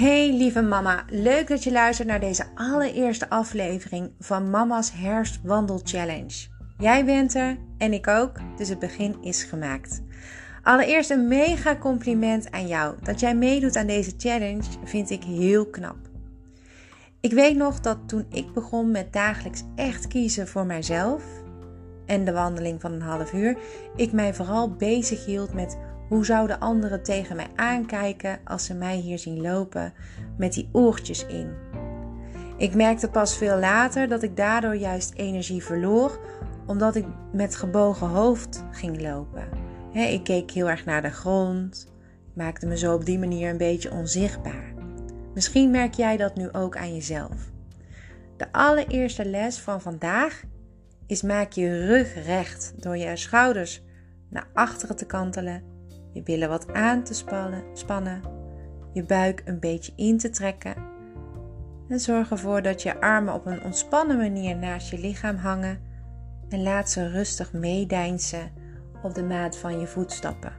Hey lieve mama, leuk dat je luistert naar deze allereerste aflevering van Mama's Herfstwandel Challenge. Jij bent er en ik ook, dus het begin is gemaakt. Allereerst een mega compliment aan jou. Dat jij meedoet aan deze challenge vind ik heel knap. Ik weet nog dat toen ik begon met dagelijks echt kiezen voor mijzelf en de wandeling van een half uur, ik mij vooral bezig hield met hoe zouden anderen tegen mij aankijken als ze mij hier zien lopen met die oortjes in? Ik merkte pas veel later dat ik daardoor juist energie verloor, omdat ik met gebogen hoofd ging lopen. ik keek heel erg naar de grond, maakte me zo op die manier een beetje onzichtbaar. Misschien merk jij dat nu ook aan jezelf. De allereerste les van vandaag is maak je rug recht door je schouders naar achteren te kantelen je billen wat aan te spannen, spannen, je buik een beetje in te trekken. En zorg ervoor dat je armen op een ontspannen manier naast je lichaam hangen en laat ze rustig meedeinsen op de maat van je voetstappen.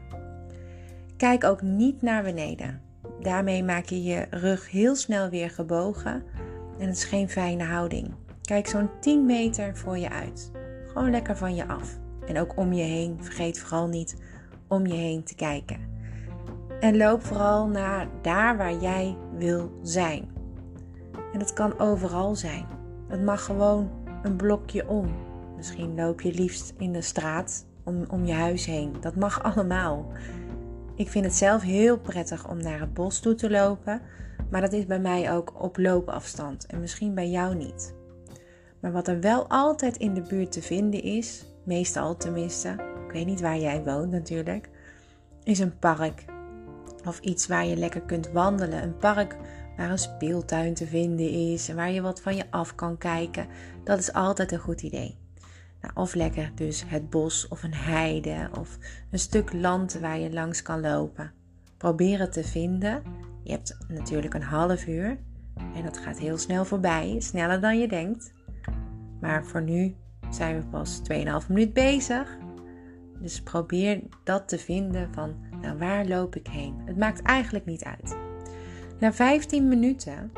Kijk ook niet naar beneden. Daarmee maak je je rug heel snel weer gebogen en het is geen fijne houding. Kijk zo'n 10 meter voor je uit. Gewoon lekker van je af. En ook om je heen. Vergeet vooral niet om je heen te kijken. En loop vooral naar daar waar jij wil zijn. En dat kan overal zijn. Het mag gewoon een blokje om. Misschien loop je liefst in de straat om, om je huis heen. Dat mag allemaal. Ik vind het zelf heel prettig om naar het bos toe te lopen. Maar dat is bij mij ook op loopafstand. En misschien bij jou niet. Maar wat er wel altijd in de buurt te vinden is, meestal tenminste, ik weet niet waar jij woont natuurlijk, is een park. Of iets waar je lekker kunt wandelen. Een park waar een speeltuin te vinden is en waar je wat van je af kan kijken. Dat is altijd een goed idee. Nou, of lekker dus het bos of een heide of een stuk land waar je langs kan lopen. Probeer het te vinden. Je hebt natuurlijk een half uur en dat gaat heel snel voorbij, sneller dan je denkt. Maar voor nu zijn we pas 2,5 minuut bezig. Dus probeer dat te vinden van, nou waar loop ik heen? Het maakt eigenlijk niet uit. Na 15 minuten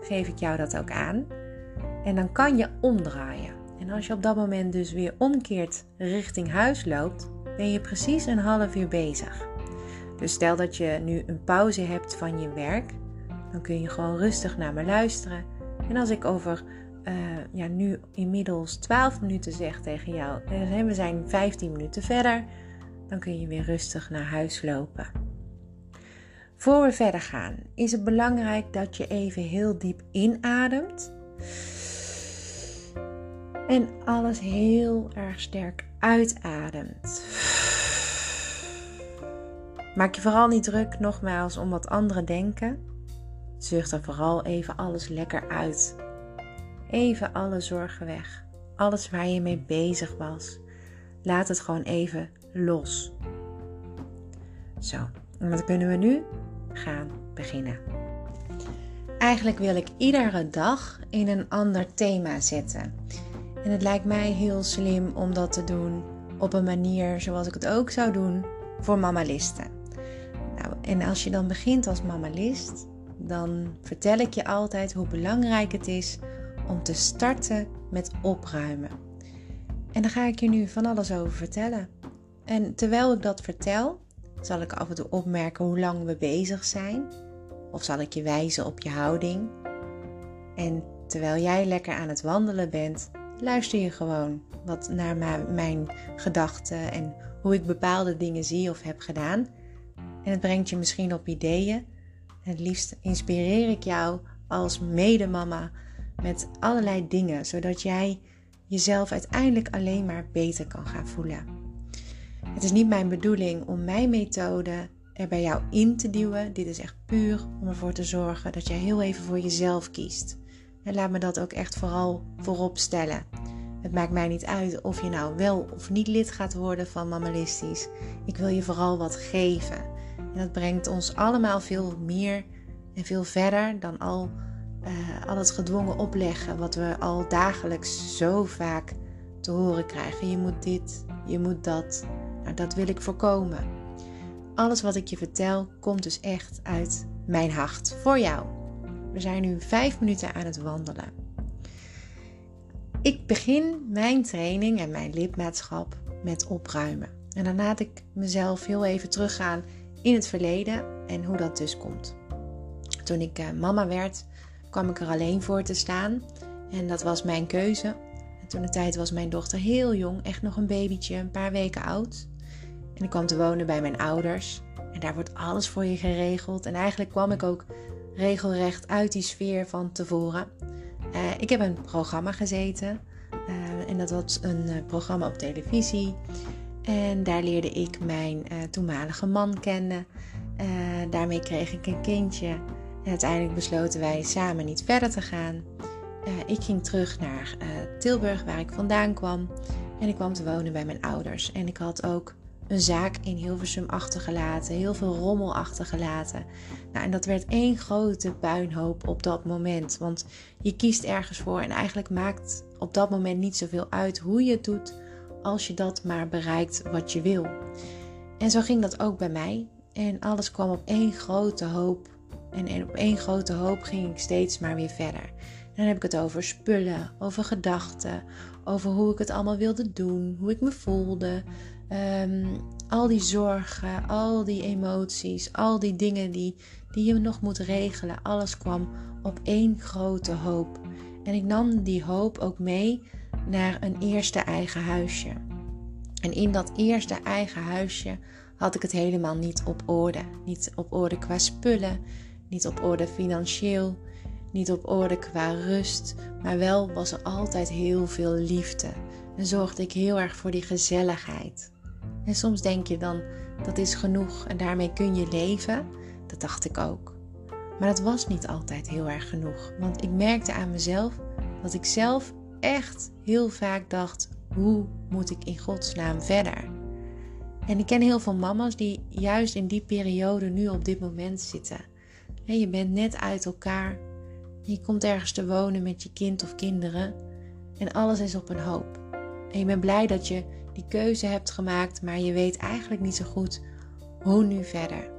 geef ik jou dat ook aan. En dan kan je omdraaien. En als je op dat moment dus weer omkeert richting huis loopt, ben je precies een half uur bezig. Dus stel dat je nu een pauze hebt van je werk, dan kun je gewoon rustig naar me luisteren. En als ik over uh, ja, nu inmiddels 12 minuten zeg tegen jou en we zijn 15 minuten verder, dan kun je weer rustig naar huis lopen. Voor we verder gaan, is het belangrijk dat je even heel diep inademt. En alles heel erg sterk uitademt. Maak je vooral niet druk, nogmaals, om wat anderen denken. Zucht er vooral even alles lekker uit. Even alle zorgen weg. Alles waar je mee bezig was. Laat het gewoon even los. Zo, en kunnen we nu gaan beginnen? Eigenlijk wil ik iedere dag in een ander thema zetten. En het lijkt mij heel slim om dat te doen op een manier zoals ik het ook zou doen voor mamalisten. Nou, en als je dan begint als mamalist, dan vertel ik je altijd hoe belangrijk het is om te starten met opruimen. En daar ga ik je nu van alles over vertellen. En terwijl ik dat vertel, zal ik af en toe opmerken hoe lang we bezig zijn. Of zal ik je wijzen op je houding. En terwijl jij lekker aan het wandelen bent, luister je gewoon wat naar mijn gedachten en hoe ik bepaalde dingen zie of heb gedaan. En het brengt je misschien op ideeën. En het liefst inspireer ik jou als medemama met allerlei dingen, zodat jij jezelf uiteindelijk alleen maar beter kan gaan voelen. Het is niet mijn bedoeling om mijn methode er bij jou in te duwen. Dit is echt puur om ervoor te zorgen dat jij heel even voor jezelf kiest. En laat me dat ook echt vooral voorop stellen. Het maakt mij niet uit of je nou wel of niet lid gaat worden van Mammalistisch. Ik wil je vooral wat geven. En dat brengt ons allemaal veel meer en veel verder dan al uh, al het gedwongen opleggen wat we al dagelijks zo vaak te horen krijgen. Je moet dit, je moet dat. Nou, dat wil ik voorkomen. Alles wat ik je vertel komt dus echt uit mijn hart voor jou. We zijn nu vijf minuten aan het wandelen. Ik begin mijn training en mijn lidmaatschap met opruimen. En dan laat ik mezelf heel even teruggaan in het verleden en hoe dat dus komt. Toen ik eh, mama werd, kwam ik er alleen voor te staan. En dat was mijn keuze. En toen de tijd was mijn dochter heel jong, echt nog een babytje, een paar weken oud. En ik kwam te wonen bij mijn ouders. En daar wordt alles voor je geregeld. En eigenlijk kwam ik ook regelrecht uit die sfeer van tevoren. Uh, ik heb een programma gezeten. Uh, en dat was een uh, programma op televisie. En daar leerde ik mijn toenmalige man kennen. daarmee kreeg ik een kindje. En uiteindelijk besloten wij samen niet verder te gaan. ik ging terug naar Tilburg, waar ik vandaan kwam. En ik kwam te wonen bij mijn ouders. En ik had ook een zaak in Hilversum achtergelaten, heel veel rommel achtergelaten. Nou, en dat werd één grote puinhoop op dat moment. Want je kiest ergens voor en eigenlijk maakt op dat moment niet zoveel uit hoe je het doet, als je dat maar bereikt wat je wil. En zo ging dat ook bij mij. En alles kwam op één grote hoop. En op één grote hoop ging ik steeds maar weer verder. Dan heb ik het over spullen, over gedachten, over hoe ik het allemaal wilde doen, hoe ik me voelde, Ehm, al die zorgen, al die emoties, al die dingen die, die je nog moet regelen, alles kwam op één grote hoop. En ik nam die hoop ook mee naar een eerste eigen huisje. En in dat eerste eigen huisje had ik het helemaal niet op orde. Niet op orde qua spullen, niet op orde financieel, niet op orde qua rust, maar wel was er altijd heel veel liefde. En zorgde ik heel erg voor die gezelligheid. En soms denk je dan dat is genoeg en daarmee kun je leven. Dat dacht ik ook. Maar dat was niet altijd heel erg genoeg. Want ik merkte aan mezelf dat ik zelf echt heel vaak dacht: hoe moet ik in godsnaam verder? En ik ken heel veel mama's die juist in die periode nu op dit moment zitten. Je bent net uit elkaar. Je komt ergens te wonen met je kind of kinderen. En alles is op een hoop. En je bent blij dat je die keuze hebt gemaakt, maar je weet eigenlijk niet zo goed hoe nu verder.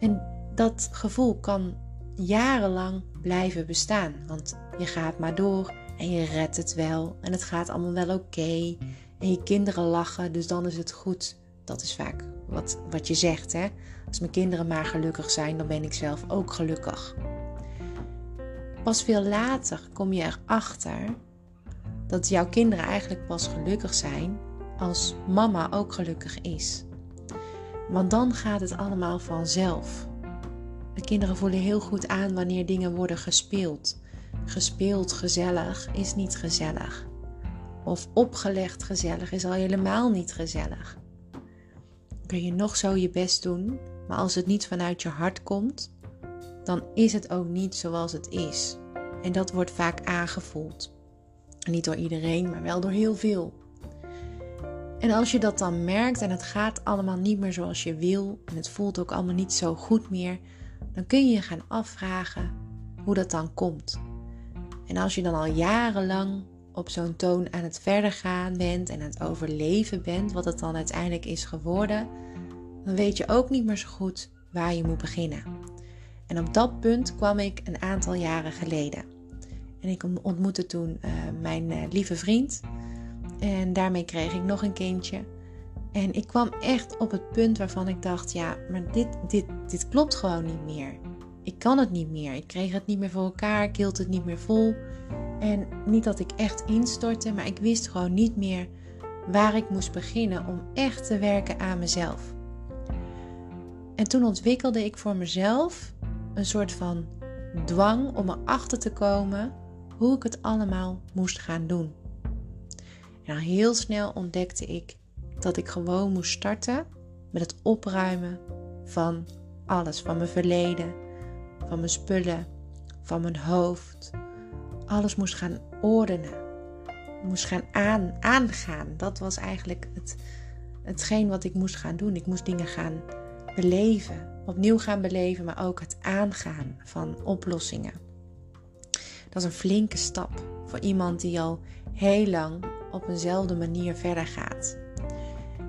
En dat gevoel kan jarenlang blijven bestaan, want je gaat maar door en je redt het wel en het gaat allemaal wel oké en je kinderen lachen, dus dan is het goed. Dat is vaak wat, wat je zegt, hè? Als mijn kinderen maar gelukkig zijn, dan ben ik zelf ook gelukkig. Pas veel later kom je erachter dat jouw kinderen eigenlijk pas gelukkig zijn als mama ook gelukkig is. Want dan gaat het allemaal vanzelf. De kinderen voelen heel goed aan wanneer dingen worden gespeeld. Gespeeld gezellig is niet gezellig. Of opgelegd gezellig is al helemaal niet gezellig. Kun je nog zo je best doen, maar als het niet vanuit je hart komt, dan is het ook niet zoals het is. En dat wordt vaak aangevoeld. Niet door iedereen, maar wel door heel veel. En als je dat dan merkt en het gaat allemaal niet meer zoals je wil en het voelt ook allemaal niet zo goed meer, dan kun je je gaan afvragen hoe dat dan komt. En als je dan al jarenlang op zo'n toon aan het verder gaan bent en aan het overleven bent, wat het dan uiteindelijk is geworden, dan weet je ook niet meer zo goed waar je moet beginnen. En op dat punt kwam ik een aantal jaren geleden. En ik ontmoette toen uh, mijn uh, lieve vriend. En daarmee kreeg ik nog een kindje. En ik kwam echt op het punt waarvan ik dacht: ja, maar dit, dit, dit klopt gewoon niet meer. Ik kan het niet meer. Ik kreeg het niet meer voor elkaar. Ik hield het niet meer vol. En niet dat ik echt instortte, maar ik wist gewoon niet meer waar ik moest beginnen om echt te werken aan mezelf. En toen ontwikkelde ik voor mezelf een soort van dwang om erachter te komen hoe ik het allemaal moest gaan doen. En heel snel ontdekte ik dat ik gewoon moest starten met het opruimen van alles. Van mijn verleden, van mijn spullen, van mijn hoofd. Alles moest gaan ordenen. Moest gaan aan, aangaan. Dat was eigenlijk het, hetgeen wat ik moest gaan doen. Ik moest dingen gaan beleven. Opnieuw gaan beleven, maar ook het aangaan van oplossingen. Dat is een flinke stap voor iemand die al heel lang op eenzelfde manier verder gaat.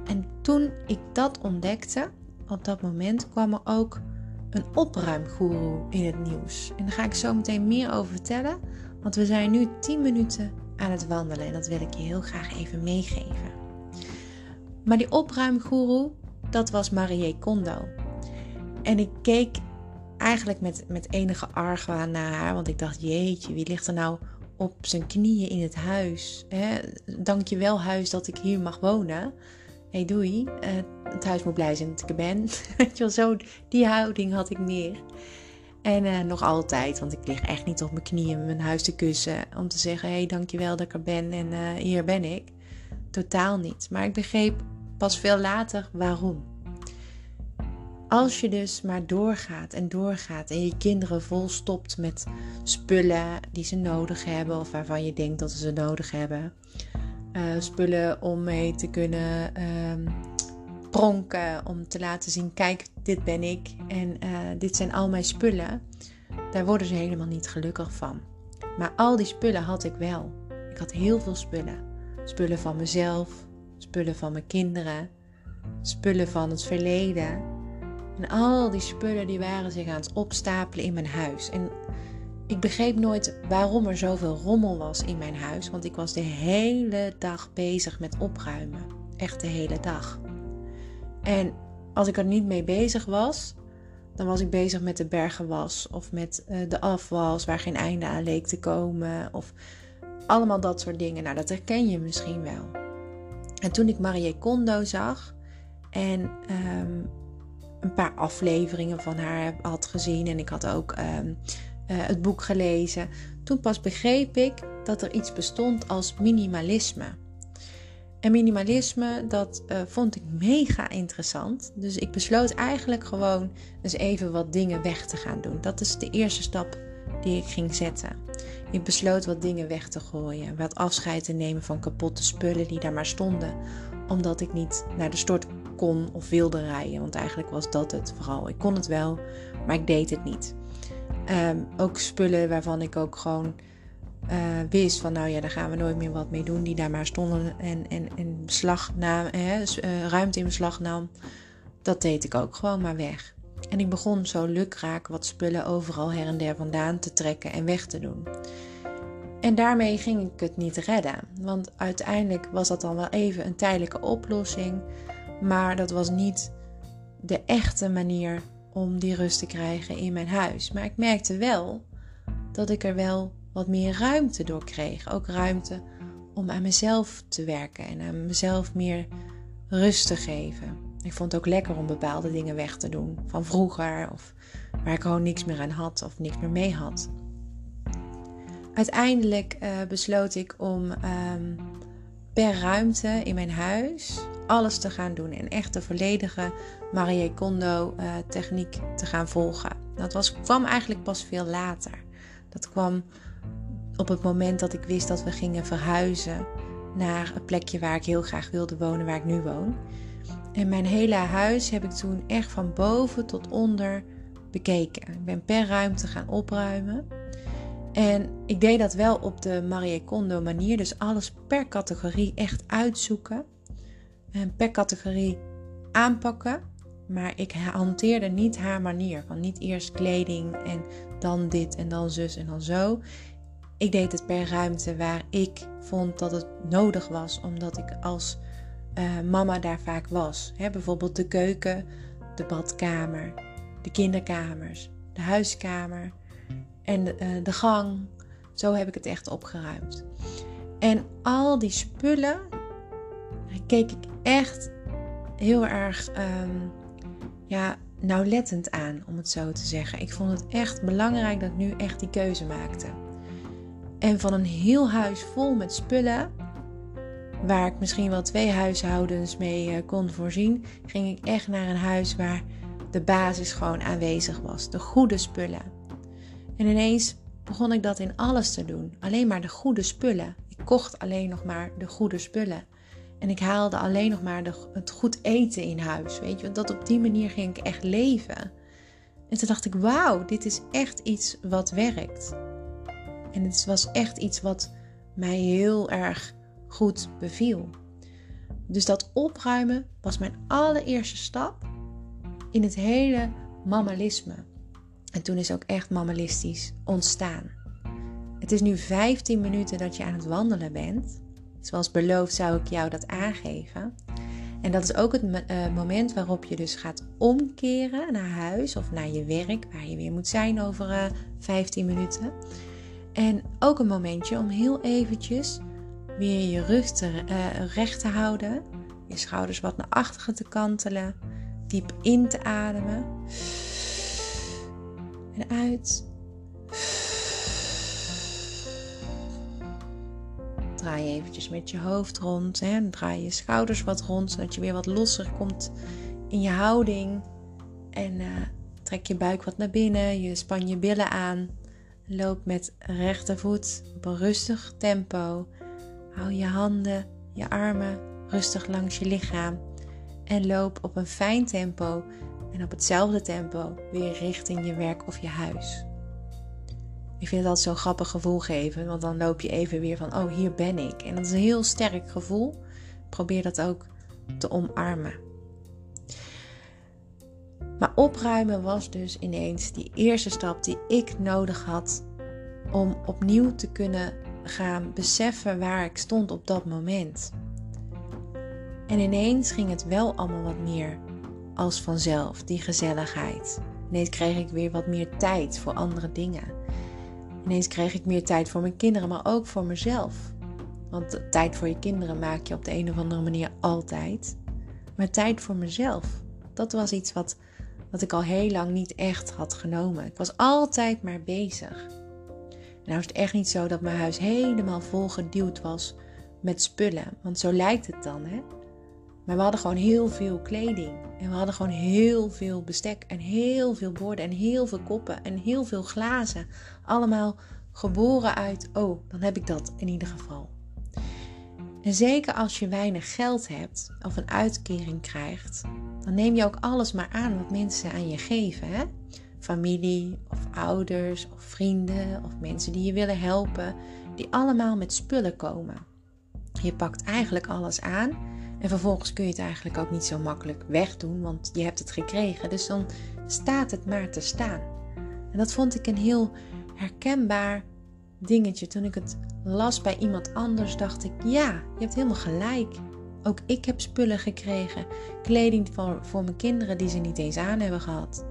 En toen ik dat ontdekte, op dat moment kwam er ook een opruimgoeroe in het nieuws. En daar ga ik zo meteen meer over vertellen. Want we zijn nu 10 minuten aan het wandelen. En dat wil ik je heel graag even meegeven. Maar die opruimgoeroe, dat was Marie Kondo. En ik keek eigenlijk met, met enige argwaan naar haar. Want ik dacht, jeetje, wie ligt er nou op zijn knieën in het huis? Hè? Dank je wel, huis, dat ik hier mag wonen hey, doei, uh, het huis moet blij zijn dat ik er ben. Weet je wel, zo, die houding had ik meer. En uh, nog altijd, want ik lig echt niet op mijn knieën mijn huis te kussen om te zeggen: hé, hey, dankjewel dat ik er ben en uh, hier ben ik. Totaal niet. Maar ik begreep pas veel later waarom. Als je dus maar doorgaat en doorgaat en je kinderen volstopt met spullen die ze nodig hebben of waarvan je denkt dat ze ze nodig hebben, uh, spullen om mee te kunnen um, pronken. Om te laten zien, kijk, dit ben ik en uh, dit zijn al mijn spullen. Daar worden ze helemaal niet gelukkig van. Maar al die spullen had ik wel. Ik had heel veel spullen. Spullen van mezelf, spullen van mijn kinderen, spullen van het verleden. En al die spullen die waren zich aan het opstapelen in mijn huis. En ik begreep nooit waarom er zoveel rommel was in mijn huis, want ik was de hele dag bezig met opruimen. Echt de hele dag. En als ik er niet mee bezig was, dan was ik bezig met de bergenwas of met uh, de afwas waar geen einde aan leek te komen of allemaal dat soort dingen. Nou, dat herken je misschien wel. En toen ik Marie Kondo zag en um, een paar afleveringen van haar had gezien en ik had ook um, uh, het boek gelezen. Toen pas begreep ik dat er iets bestond als minimalisme. En minimalisme, dat uh, vond ik mega interessant. Dus ik besloot eigenlijk gewoon eens even wat dingen weg te gaan doen. Dat is de eerste stap die ik ging zetten. Ik besloot wat dingen weg te gooien. Wat afscheid te nemen van kapotte spullen die daar maar stonden. Omdat ik niet naar de stort kon of wilde rijden. Want eigenlijk was dat het vooral. Ik kon het wel, maar ik deed het niet. Ehm, ook spullen waarvan ik ook gewoon uh, wist van nou ja, daar gaan we nooit meer wat mee doen. Die daar maar stonden en, en, en beslag nam, hè, uh, ruimte in beslag nam. Dat deed ik ook gewoon maar weg. En ik begon zo lukraak wat spullen overal her en der vandaan te trekken en weg te doen. En daarmee ging ik het niet redden. Want uiteindelijk was dat dan wel even een tijdelijke oplossing. Maar dat was niet de echte manier om die rust te krijgen in mijn huis. Maar ik merkte wel dat ik er wel wat meer ruimte door kreeg. Ook ruimte om aan mezelf te werken en aan mezelf meer rust te geven. Ik vond het ook lekker om bepaalde dingen weg te doen van vroeger of waar ik gewoon niks meer aan had of niks meer mee had. Uiteindelijk uh, besloot ik om um, per ruimte in mijn huis alles te gaan doen en echt de volledige Marie Kondo uh, techniek te gaan volgen. Dat was, kwam eigenlijk pas veel later. Dat kwam op het moment dat ik wist dat we gingen verhuizen naar een plekje waar ik heel graag wilde wonen, waar ik nu woon. En mijn hele huis heb ik toen echt van boven tot onder bekeken. Ik ben per ruimte gaan opruimen. En ik deed dat wel op de Marie Kondo manier. Dus alles per categorie echt uitzoeken. En per categorie aanpakken. Maar ik hanteerde niet haar manier. Van niet eerst kleding en dan dit en dan zus en dan zo. Ik deed het per ruimte waar ik vond dat het nodig was. Omdat ik als uh, mama daar vaak was. Bijvoorbeeld de keuken, de badkamer, de kinderkamers, de huiskamer en de, uh, de gang. Zo heb ik het echt opgeruimd. En al die spullen keek ik echt heel erg um, ja, nauwlettend aan, om het zo te zeggen. Ik vond het echt belangrijk dat ik nu echt die keuze maakte. En van een heel huis vol met spullen, waar ik misschien wel twee huishoudens mee uh, kon voorzien, ging ik echt naar een huis waar de basis gewoon aanwezig was. De goede spullen. En ineens begon ik dat in alles te doen. Alleen maar de goede spullen. Ik kocht alleen nog maar de goede spullen. En ik haalde alleen nog maar de, het goed eten in huis. Weet je, dat op die manier ging ik echt leven. En toen dacht ik, wauw, dit is echt iets wat werkt. En het was echt iets wat mij heel erg goed beviel. Dus dat opruimen was mijn allereerste stap in het hele mammalisme. En toen is ook echt mammalistisch ontstaan. Het is nu 15 minuten dat je aan het wandelen bent. Zoals beloofd zou ik jou dat aangeven. En dat is ook het eh, moment waarop je dus gaat omkeren naar huis of naar je werk, waar je weer moet zijn over uh, eh, 15 minuten. En ook een momentje om heel eventjes weer je rug te, uh, recht te houden, je schouders wat naar achteren te kantelen, diep in te ademen en uit. Draai je eventjes met je hoofd rond. Hè? Draai je schouders wat rond, zodat je weer wat losser komt in je houding. En uh, trek je buik wat naar binnen. Je span je billen aan. Loop met rechtervoet op een rustig tempo. Hou je handen, je armen rustig langs je lichaam. En loop op een fijn tempo en op hetzelfde tempo weer richting je werk of je huis. Ik vind altijd zo'n grappig gevoel geven, want dan loop je even weer van, oh hier ben ik. En dat is een heel sterk gevoel. Probeer dat ook te omarmen. Maar opruimen was dus ineens die eerste stap die ik nodig had om opnieuw te kunnen gaan beseffen waar ik stond op dat moment. En ineens ging het wel allemaal wat meer als vanzelf, die gezelligheid. Ineens kreeg ik weer wat meer tijd voor andere dingen. Ineens kreeg ik meer tijd voor mijn kinderen, maar ook voor mezelf. Want tijd voor je kinderen maak je op de een of andere manier altijd. Maar tijd voor mezelf, dat was iets wat, wat ik al heel lang niet echt had genomen. Ik was altijd maar bezig. Nou is het echt niet zo dat mijn huis helemaal vol geduwd was met spullen. Want zo lijkt het dan, hè? Maar we hadden gewoon heel veel kleding. En we hadden gewoon heel veel bestek. En heel veel borden. En heel veel koppen. En heel veel glazen. Allemaal geboren uit, oh, dan heb ik dat in ieder geval. En zeker als je weinig geld hebt of een uitkering krijgt, dan neem je ook alles maar aan wat mensen aan je geven. Hè? Familie of ouders of vrienden of mensen die je willen helpen, die allemaal met spullen komen. Je pakt eigenlijk alles aan en vervolgens kun je het eigenlijk ook niet zo makkelijk wegdoen, want je hebt het gekregen. Dus dan staat het maar te staan. En dat vond ik een heel herkenbaar dingetje. Toen ik het las bij iemand anders, dacht ik: ja, je hebt helemaal gelijk. Ook ik heb spullen gekregen. Kleding voor, voor mijn kinderen die ze niet eens aan hebben gehad.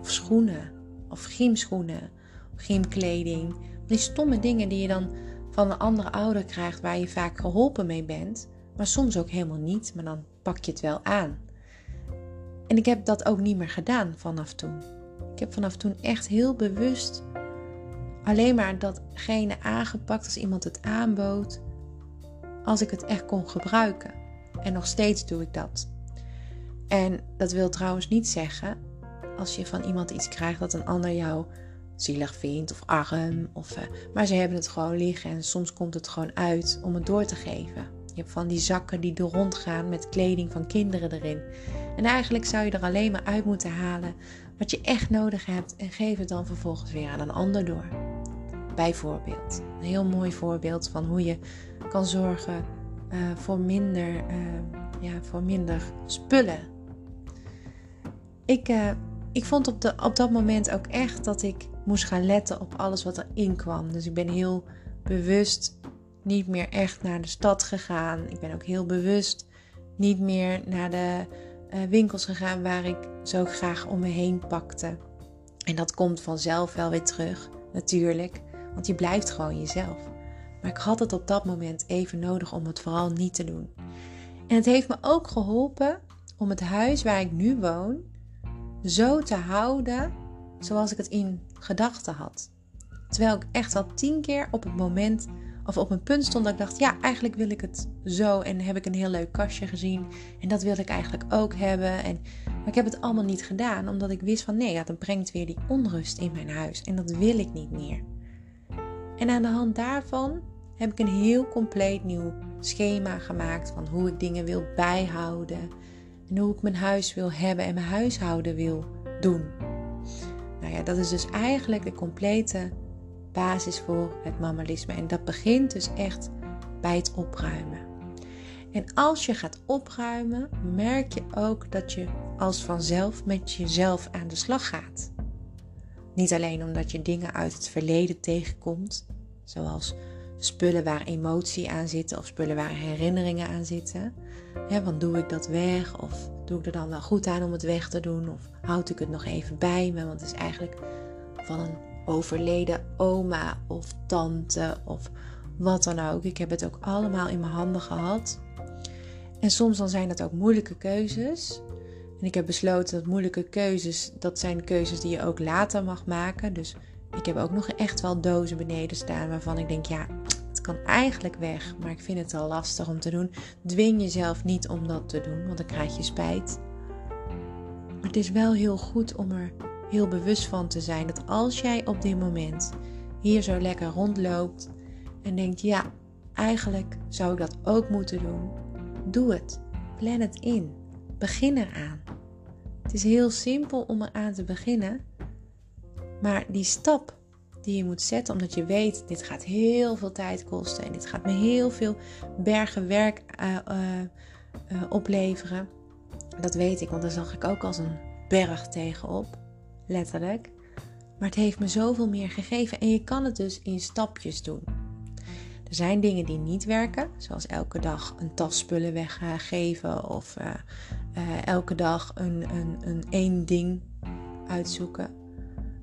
Of schoenen. Of gymschoenen. Of gymkleding. Die stomme dingen die je dan van een andere ouder krijgt waar je vaak geholpen mee bent. Maar soms ook helemaal niet, maar dan pak je het wel aan. En ik heb dat ook niet meer gedaan vanaf toen. Ik heb vanaf toen echt heel bewust alleen maar datgene aangepakt als iemand het aanbood, als ik het echt kon gebruiken. En nog steeds doe ik dat. En dat wil trouwens niet zeggen, als je van iemand iets krijgt dat een ander jou zielig vindt of arm. Of, uh, maar ze hebben het gewoon liggen en soms komt het gewoon uit om het door te geven. Je hebt van die zakken die er rondgaan met kleding van kinderen erin. En eigenlijk zou je er alleen maar uit moeten halen wat je echt nodig hebt en geef het dan vervolgens weer aan een ander door. Bijvoorbeeld, een heel mooi voorbeeld van hoe je kan zorgen uh, voor, minder, uh, ja, voor minder spullen. Ik, uh, ik vond op, de, op dat moment ook echt dat ik moest gaan letten op alles wat erin kwam. Dus ik ben heel bewust niet meer echt naar de stad gegaan. Ik ben ook heel bewust niet meer naar de winkels gegaan waar ik zo graag om me heen pakte. En dat komt vanzelf wel weer terug, natuurlijk, want je blijft gewoon jezelf. Maar ik had het op dat moment even nodig om het vooral niet te doen. En het heeft me ook geholpen om het huis waar ik nu woon zo te houden zoals ik het in gedachten had. Terwijl ik echt al tien keer op het moment of op een punt stond dat ik dacht, ja, eigenlijk wil ik het zo. En heb ik een heel leuk kastje gezien. En dat wil ik eigenlijk ook hebben. En, maar ik heb het allemaal niet gedaan, omdat ik wist van nee, dat brengt weer die onrust in mijn huis. En dat wil ik niet meer. En aan de hand daarvan heb ik een heel compleet nieuw schema gemaakt van hoe ik dingen wil bijhouden. En hoe ik mijn huis wil hebben en mijn huishouden wil doen. Nou ja, dat is dus eigenlijk de complete basis voor het mammalisme. En dat begint dus echt bij het opruimen. En als je gaat opruimen, merk je ook dat je als vanzelf met jezelf aan de slag gaat. Niet alleen omdat je dingen uit het verleden tegenkomt, zoals spullen waar emotie aan zit of spullen waar herinneringen aan zitten. Ja, want doe ik dat weg of doe ik er dan wel goed aan om het weg te doen of houd ik het nog even bij me, want het is eigenlijk van een overleden oma of tante of wat dan ook. Ik heb het ook allemaal in mijn handen gehad. En soms dan zijn dat ook moeilijke keuzes. En ik heb besloten dat moeilijke keuzes, dat zijn keuzes die je ook later mag maken. Dus ik heb ook nog echt wel dozen beneden staan waarvan ik denk, ja, het kan eigenlijk weg, maar ik vind het al lastig om te doen. Dwing jezelf niet om dat te doen, want dan krijg je spijt. Het is wel heel goed om er heel bewust van te zijn dat als jij op dit moment hier zo lekker rondloopt en denkt, ja, eigenlijk zou ik dat ook moeten doen, doe het. Plan het in. Begin eraan. Het is heel simpel om eraan te beginnen, maar die stap die je moet zetten, omdat je weet, dit gaat heel veel tijd kosten en dit gaat me heel veel bergen werk uh, uh, uh, opleveren. Dat weet ik, want daar zag ik ook als een berg tegenop, letterlijk. Maar het heeft me zoveel meer gegeven en je kan het dus in stapjes doen. Er zijn dingen die niet werken, zoals elke dag een tas spullen weggeven of elke dag een, een, een één ding uitzoeken.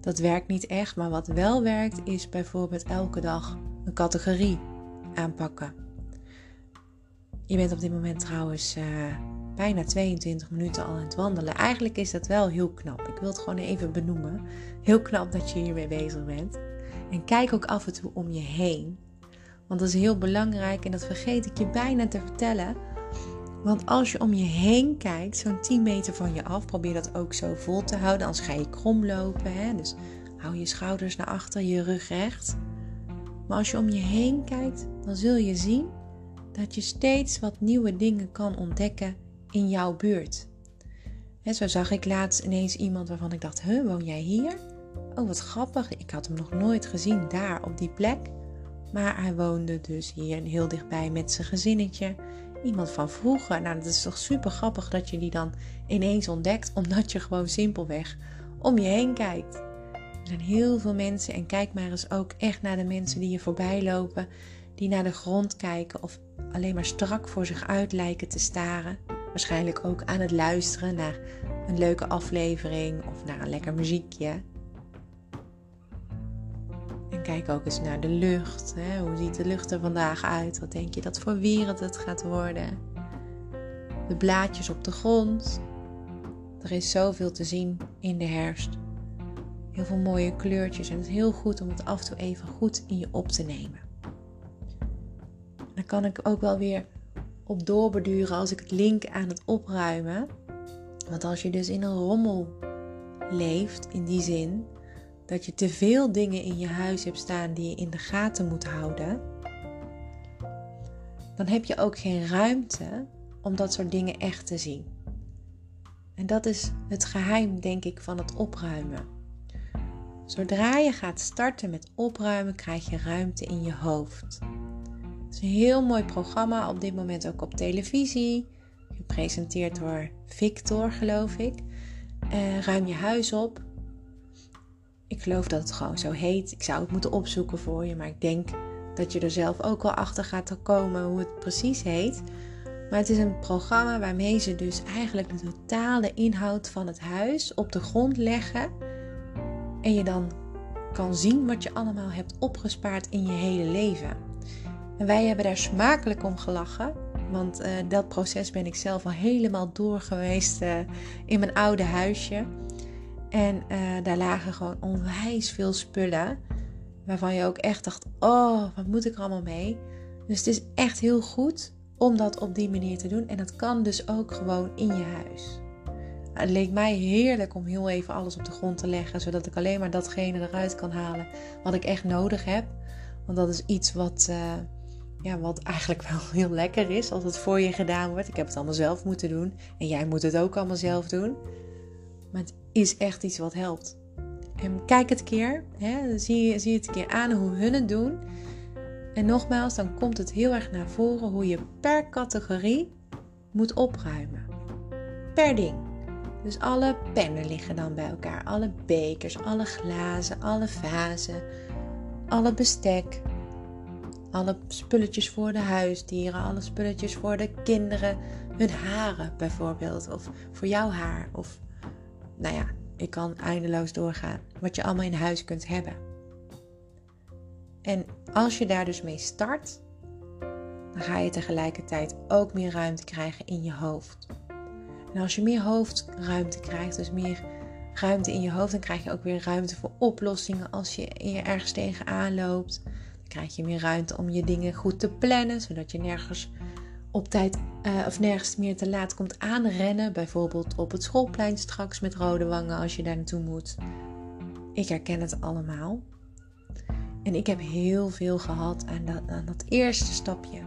Dat werkt niet echt, maar wat wel werkt is bijvoorbeeld elke dag een categorie aanpakken. Je bent op dit moment trouwens uh, bijna 22 minuten al aan het wandelen. Eigenlijk is dat wel heel knap. Ik wil het gewoon even benoemen. Heel knap dat je hiermee bezig bent. En kijk ook af en toe om je heen. Want dat is heel belangrijk en dat vergeet ik je bijna te vertellen. Want als je om je heen kijkt, zo'n 10 meter van je af, probeer dat ook zo vol te houden. Anders ga je krom lopen. Hè? Dus hou je schouders naar achter, je rug recht. Maar als je om je heen kijkt, dan zul je zien dat je steeds wat nieuwe dingen kan ontdekken in jouw buurt. En zo zag ik laatst ineens iemand waarvan ik dacht: Huh, woon jij hier? Oh, wat grappig. Ik had hem nog nooit gezien daar op die plek. Maar hij woonde dus hier heel dichtbij met zijn gezinnetje iemand van vroeger. Nou, dat is toch super grappig dat je die dan ineens ontdekt, omdat je gewoon simpelweg om je heen kijkt. Er zijn heel veel mensen en kijk maar eens ook echt naar de mensen die je voorbij lopen, die naar de grond kijken of alleen maar strak voor zich uit lijken te staren. Waarschijnlijk ook aan het luisteren naar een leuke aflevering of naar een lekker muziekje kijk ook eens naar de lucht. Hè? Hoe ziet de lucht er vandaag uit? Wat denk je dat voor wereld het gaat worden? De blaadjes op de grond. Er is zoveel te zien in de herfst. Heel veel mooie kleurtjes. En het is heel goed om het af en toe even goed in je op te nemen. Dan kan ik ook wel weer op doorbeduren als ik het link aan het opruimen. Want als je dus in een rommel leeft, in die zin, dat je te veel dingen in je huis hebt staan die je in de gaten moet houden, dan heb je ook geen ruimte om dat soort dingen echt te zien. En dat is het geheim, denk ik, van het opruimen. Zodra je gaat starten met opruimen, krijg je ruimte in je hoofd. Het is een heel mooi programma, op dit moment ook op televisie. Gepresenteerd door Victor, geloof ik. Uh, ruim je huis op. Ik geloof dat het gewoon zo heet. Ik zou het moeten opzoeken voor je, maar ik denk dat je er zelf ook wel achter gaat komen hoe het precies heet. Maar het is een programma waarmee ze dus eigenlijk de totale inhoud van het huis op de grond leggen. En je dan kan zien wat je allemaal hebt opgespaard in je hele leven. En wij hebben daar smakelijk om gelachen. Want uh, dat proces ben ik zelf al helemaal door geweest uh, in mijn oude huisje. En uh, daar lagen gewoon onwijs veel spullen. Waarvan je ook echt dacht: oh, wat moet ik er allemaal mee? Dus het is echt heel goed om dat op die manier te doen. En dat kan dus ook gewoon in je huis. Het leek mij heerlijk om heel even alles op de grond te leggen, zodat ik alleen maar datgene eruit kan halen wat ik echt nodig heb. Want dat is iets wat, uh, ja, wat eigenlijk wel heel lekker is als het voor je gedaan wordt. Ik heb het allemaal zelf moeten doen en jij moet het ook allemaal zelf doen. Maar het is echt iets wat helpt. En kijk het keer, hè, zie, zie het een keer aan hoe hun het doen. En nogmaals, dan komt het heel erg naar voren hoe je per categorie moet opruimen. Per ding. Dus alle pennen liggen dan bij elkaar, alle bekers, alle glazen, alle vazen, alle bestek, alle spulletjes voor de huisdieren, alle spulletjes voor de kinderen, hun haren bijvoorbeeld, of voor jouw haar, of nou ja, ik kan eindeloos doorgaan, wat je allemaal in huis kunt hebben. En als je daar dus mee start, dan ga je tegelijkertijd ook meer ruimte krijgen in je hoofd. En als je meer hoofdruimte krijgt, dus meer ruimte in je hoofd, dan krijg je ook weer ruimte voor oplossingen als je, ergens tegenaan loopt. Dan krijg je meer ruimte om je dingen goed te plannen, zodat je nergens op tijd uh, of nergens meer te laat komt aanrennen. Bijvoorbeeld op het schoolplein straks met rode wangen als je daar naartoe moet. Ik herken het allemaal. En ik heb heel veel gehad aan dat, aan dat eerste stapje.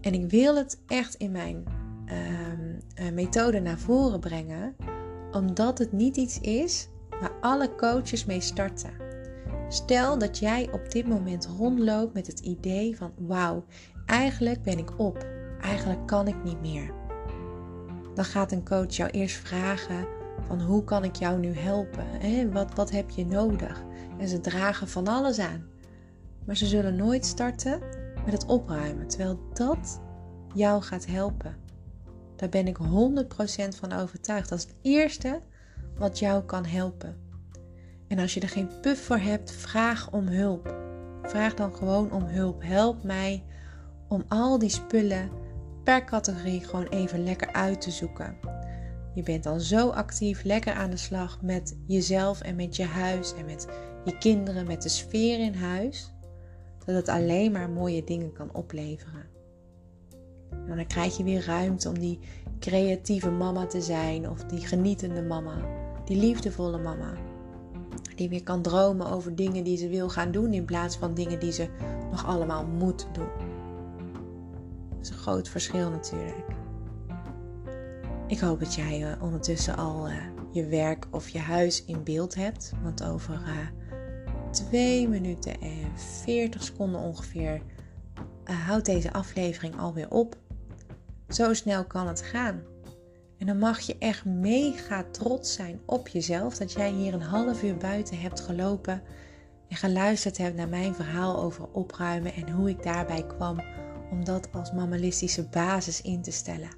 En ik wil het echt in mijn uh, methode naar voren brengen, omdat het niet iets is waar alle coaches mee starten. Stel dat jij op dit moment rondloopt met het idee van: wauw, eigenlijk ben ik op, eigenlijk kan ik niet meer. Dan gaat een coach jou eerst vragen: van hoe kan ik jou nu helpen? Wat, wat heb je nodig? En ze dragen van alles aan. Maar ze zullen nooit starten met het opruimen, terwijl dat jou gaat helpen. Daar ben ik 100% van overtuigd. Dat is het eerste wat jou kan helpen. En als je er geen puff voor hebt, vraag om hulp. Vraag dan gewoon om hulp. Help mij om al die spullen per categorie gewoon even lekker uit te zoeken. Je bent dan zo actief, lekker aan de slag met jezelf en met je huis en met je kinderen, met de sfeer in huis, dat het alleen maar mooie dingen kan opleveren. En dan krijg je weer ruimte om die creatieve mama te zijn of die genietende mama, die liefdevolle mama. Die weer kan dromen over dingen die ze wil gaan doen in plaats van dingen die ze nog allemaal moet doen. Een groot verschil natuurlijk. Ik hoop dat jij uh, ondertussen al uh, je werk of je huis in beeld hebt. Want over uh, 2 minuten en 40 seconden ongeveer houdt deze aflevering alweer op. Zo snel kan het gaan. En dan mag je echt mega trots zijn op jezelf dat jij hier een half uur buiten hebt gelopen en geluisterd hebt naar mijn verhaal over opruimen en hoe ik daarbij kwam om dat als mammalistische basis in te stellen.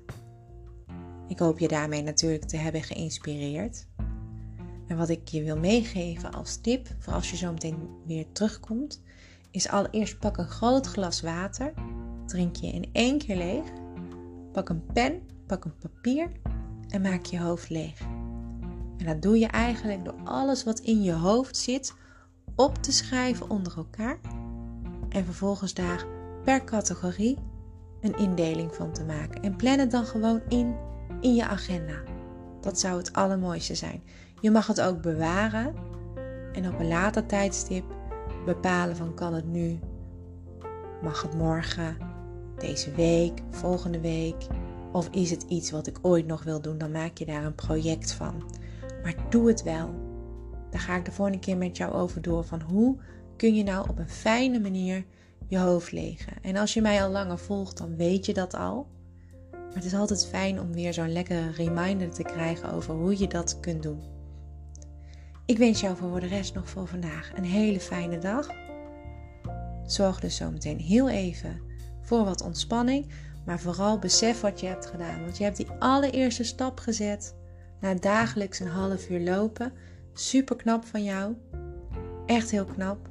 Ik hoop je daarmee natuurlijk te hebben geïnspireerd. En wat ik je wil meegeven als tip voor als je zo meteen weer terugkomt, is allereerst pak een groot glas water, drink je in één keer leeg Pak een pen, pak een papier en maak je hoofd leeg. En dat doe je eigenlijk door alles wat in je hoofd zit op te schrijven onder elkaar. En vervolgens daar per categorie een indeling van te maken. En plan het dan gewoon in in je agenda. Dat zou het allermooiste zijn. Je mag het ook bewaren en op een later tijdstip bepalen van kan het nu, mag het morgen, deze week, volgende week? Of is het iets wat ik ooit nog wil doen? Dan maak je daar een project van. Maar doe het wel. Daar ga ik de volgende keer met jou over door. Van hoe kun je nou op een fijne manier je hoofd legen? En als je mij al langer volgt, dan weet je dat al. Maar het is altijd fijn om weer zo'n lekkere reminder te krijgen over hoe je dat kunt doen. Ik wens jou voor de rest nog voor vandaag een hele fijne dag. Zorg dus zometeen heel even voor wat ontspanning. Maar vooral besef wat je hebt gedaan. Want je hebt die allereerste stap gezet naar dagelijks een half uur lopen. Super knap van jou. Echt heel knap.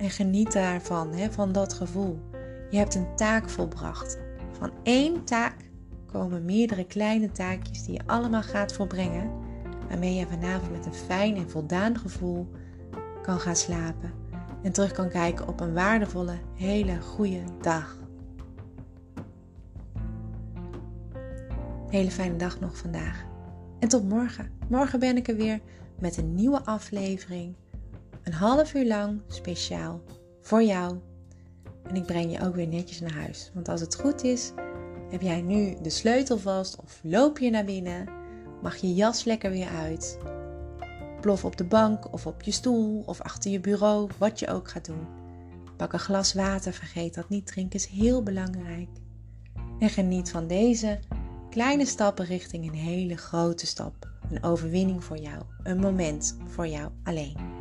En geniet daarvan, hè, van dat gevoel. Je hebt een taak volbracht. Van één taak komen meerdere kleine taakjes die je allemaal gaat volbrengen. Waarmee je vanavond met een fijn en voldaan gevoel kan gaan slapen. En terug kan kijken op een waardevolle, hele goede dag. Hele fijne dag nog vandaag. En tot morgen. Morgen ben ik er weer met een nieuwe aflevering. Een half uur lang speciaal voor jou. En ik breng je ook weer netjes naar huis. Want als het goed is, heb jij nu de sleutel vast of loop je naar binnen. Mag je jas lekker weer uit. Plof op de bank of op je stoel of achter je bureau, wat je ook gaat doen. Pak een glas water, vergeet dat niet. Drinken is heel belangrijk. En geniet van deze kleine stappen richting een hele grote stap. Een overwinning voor jou. Een moment voor jou alleen.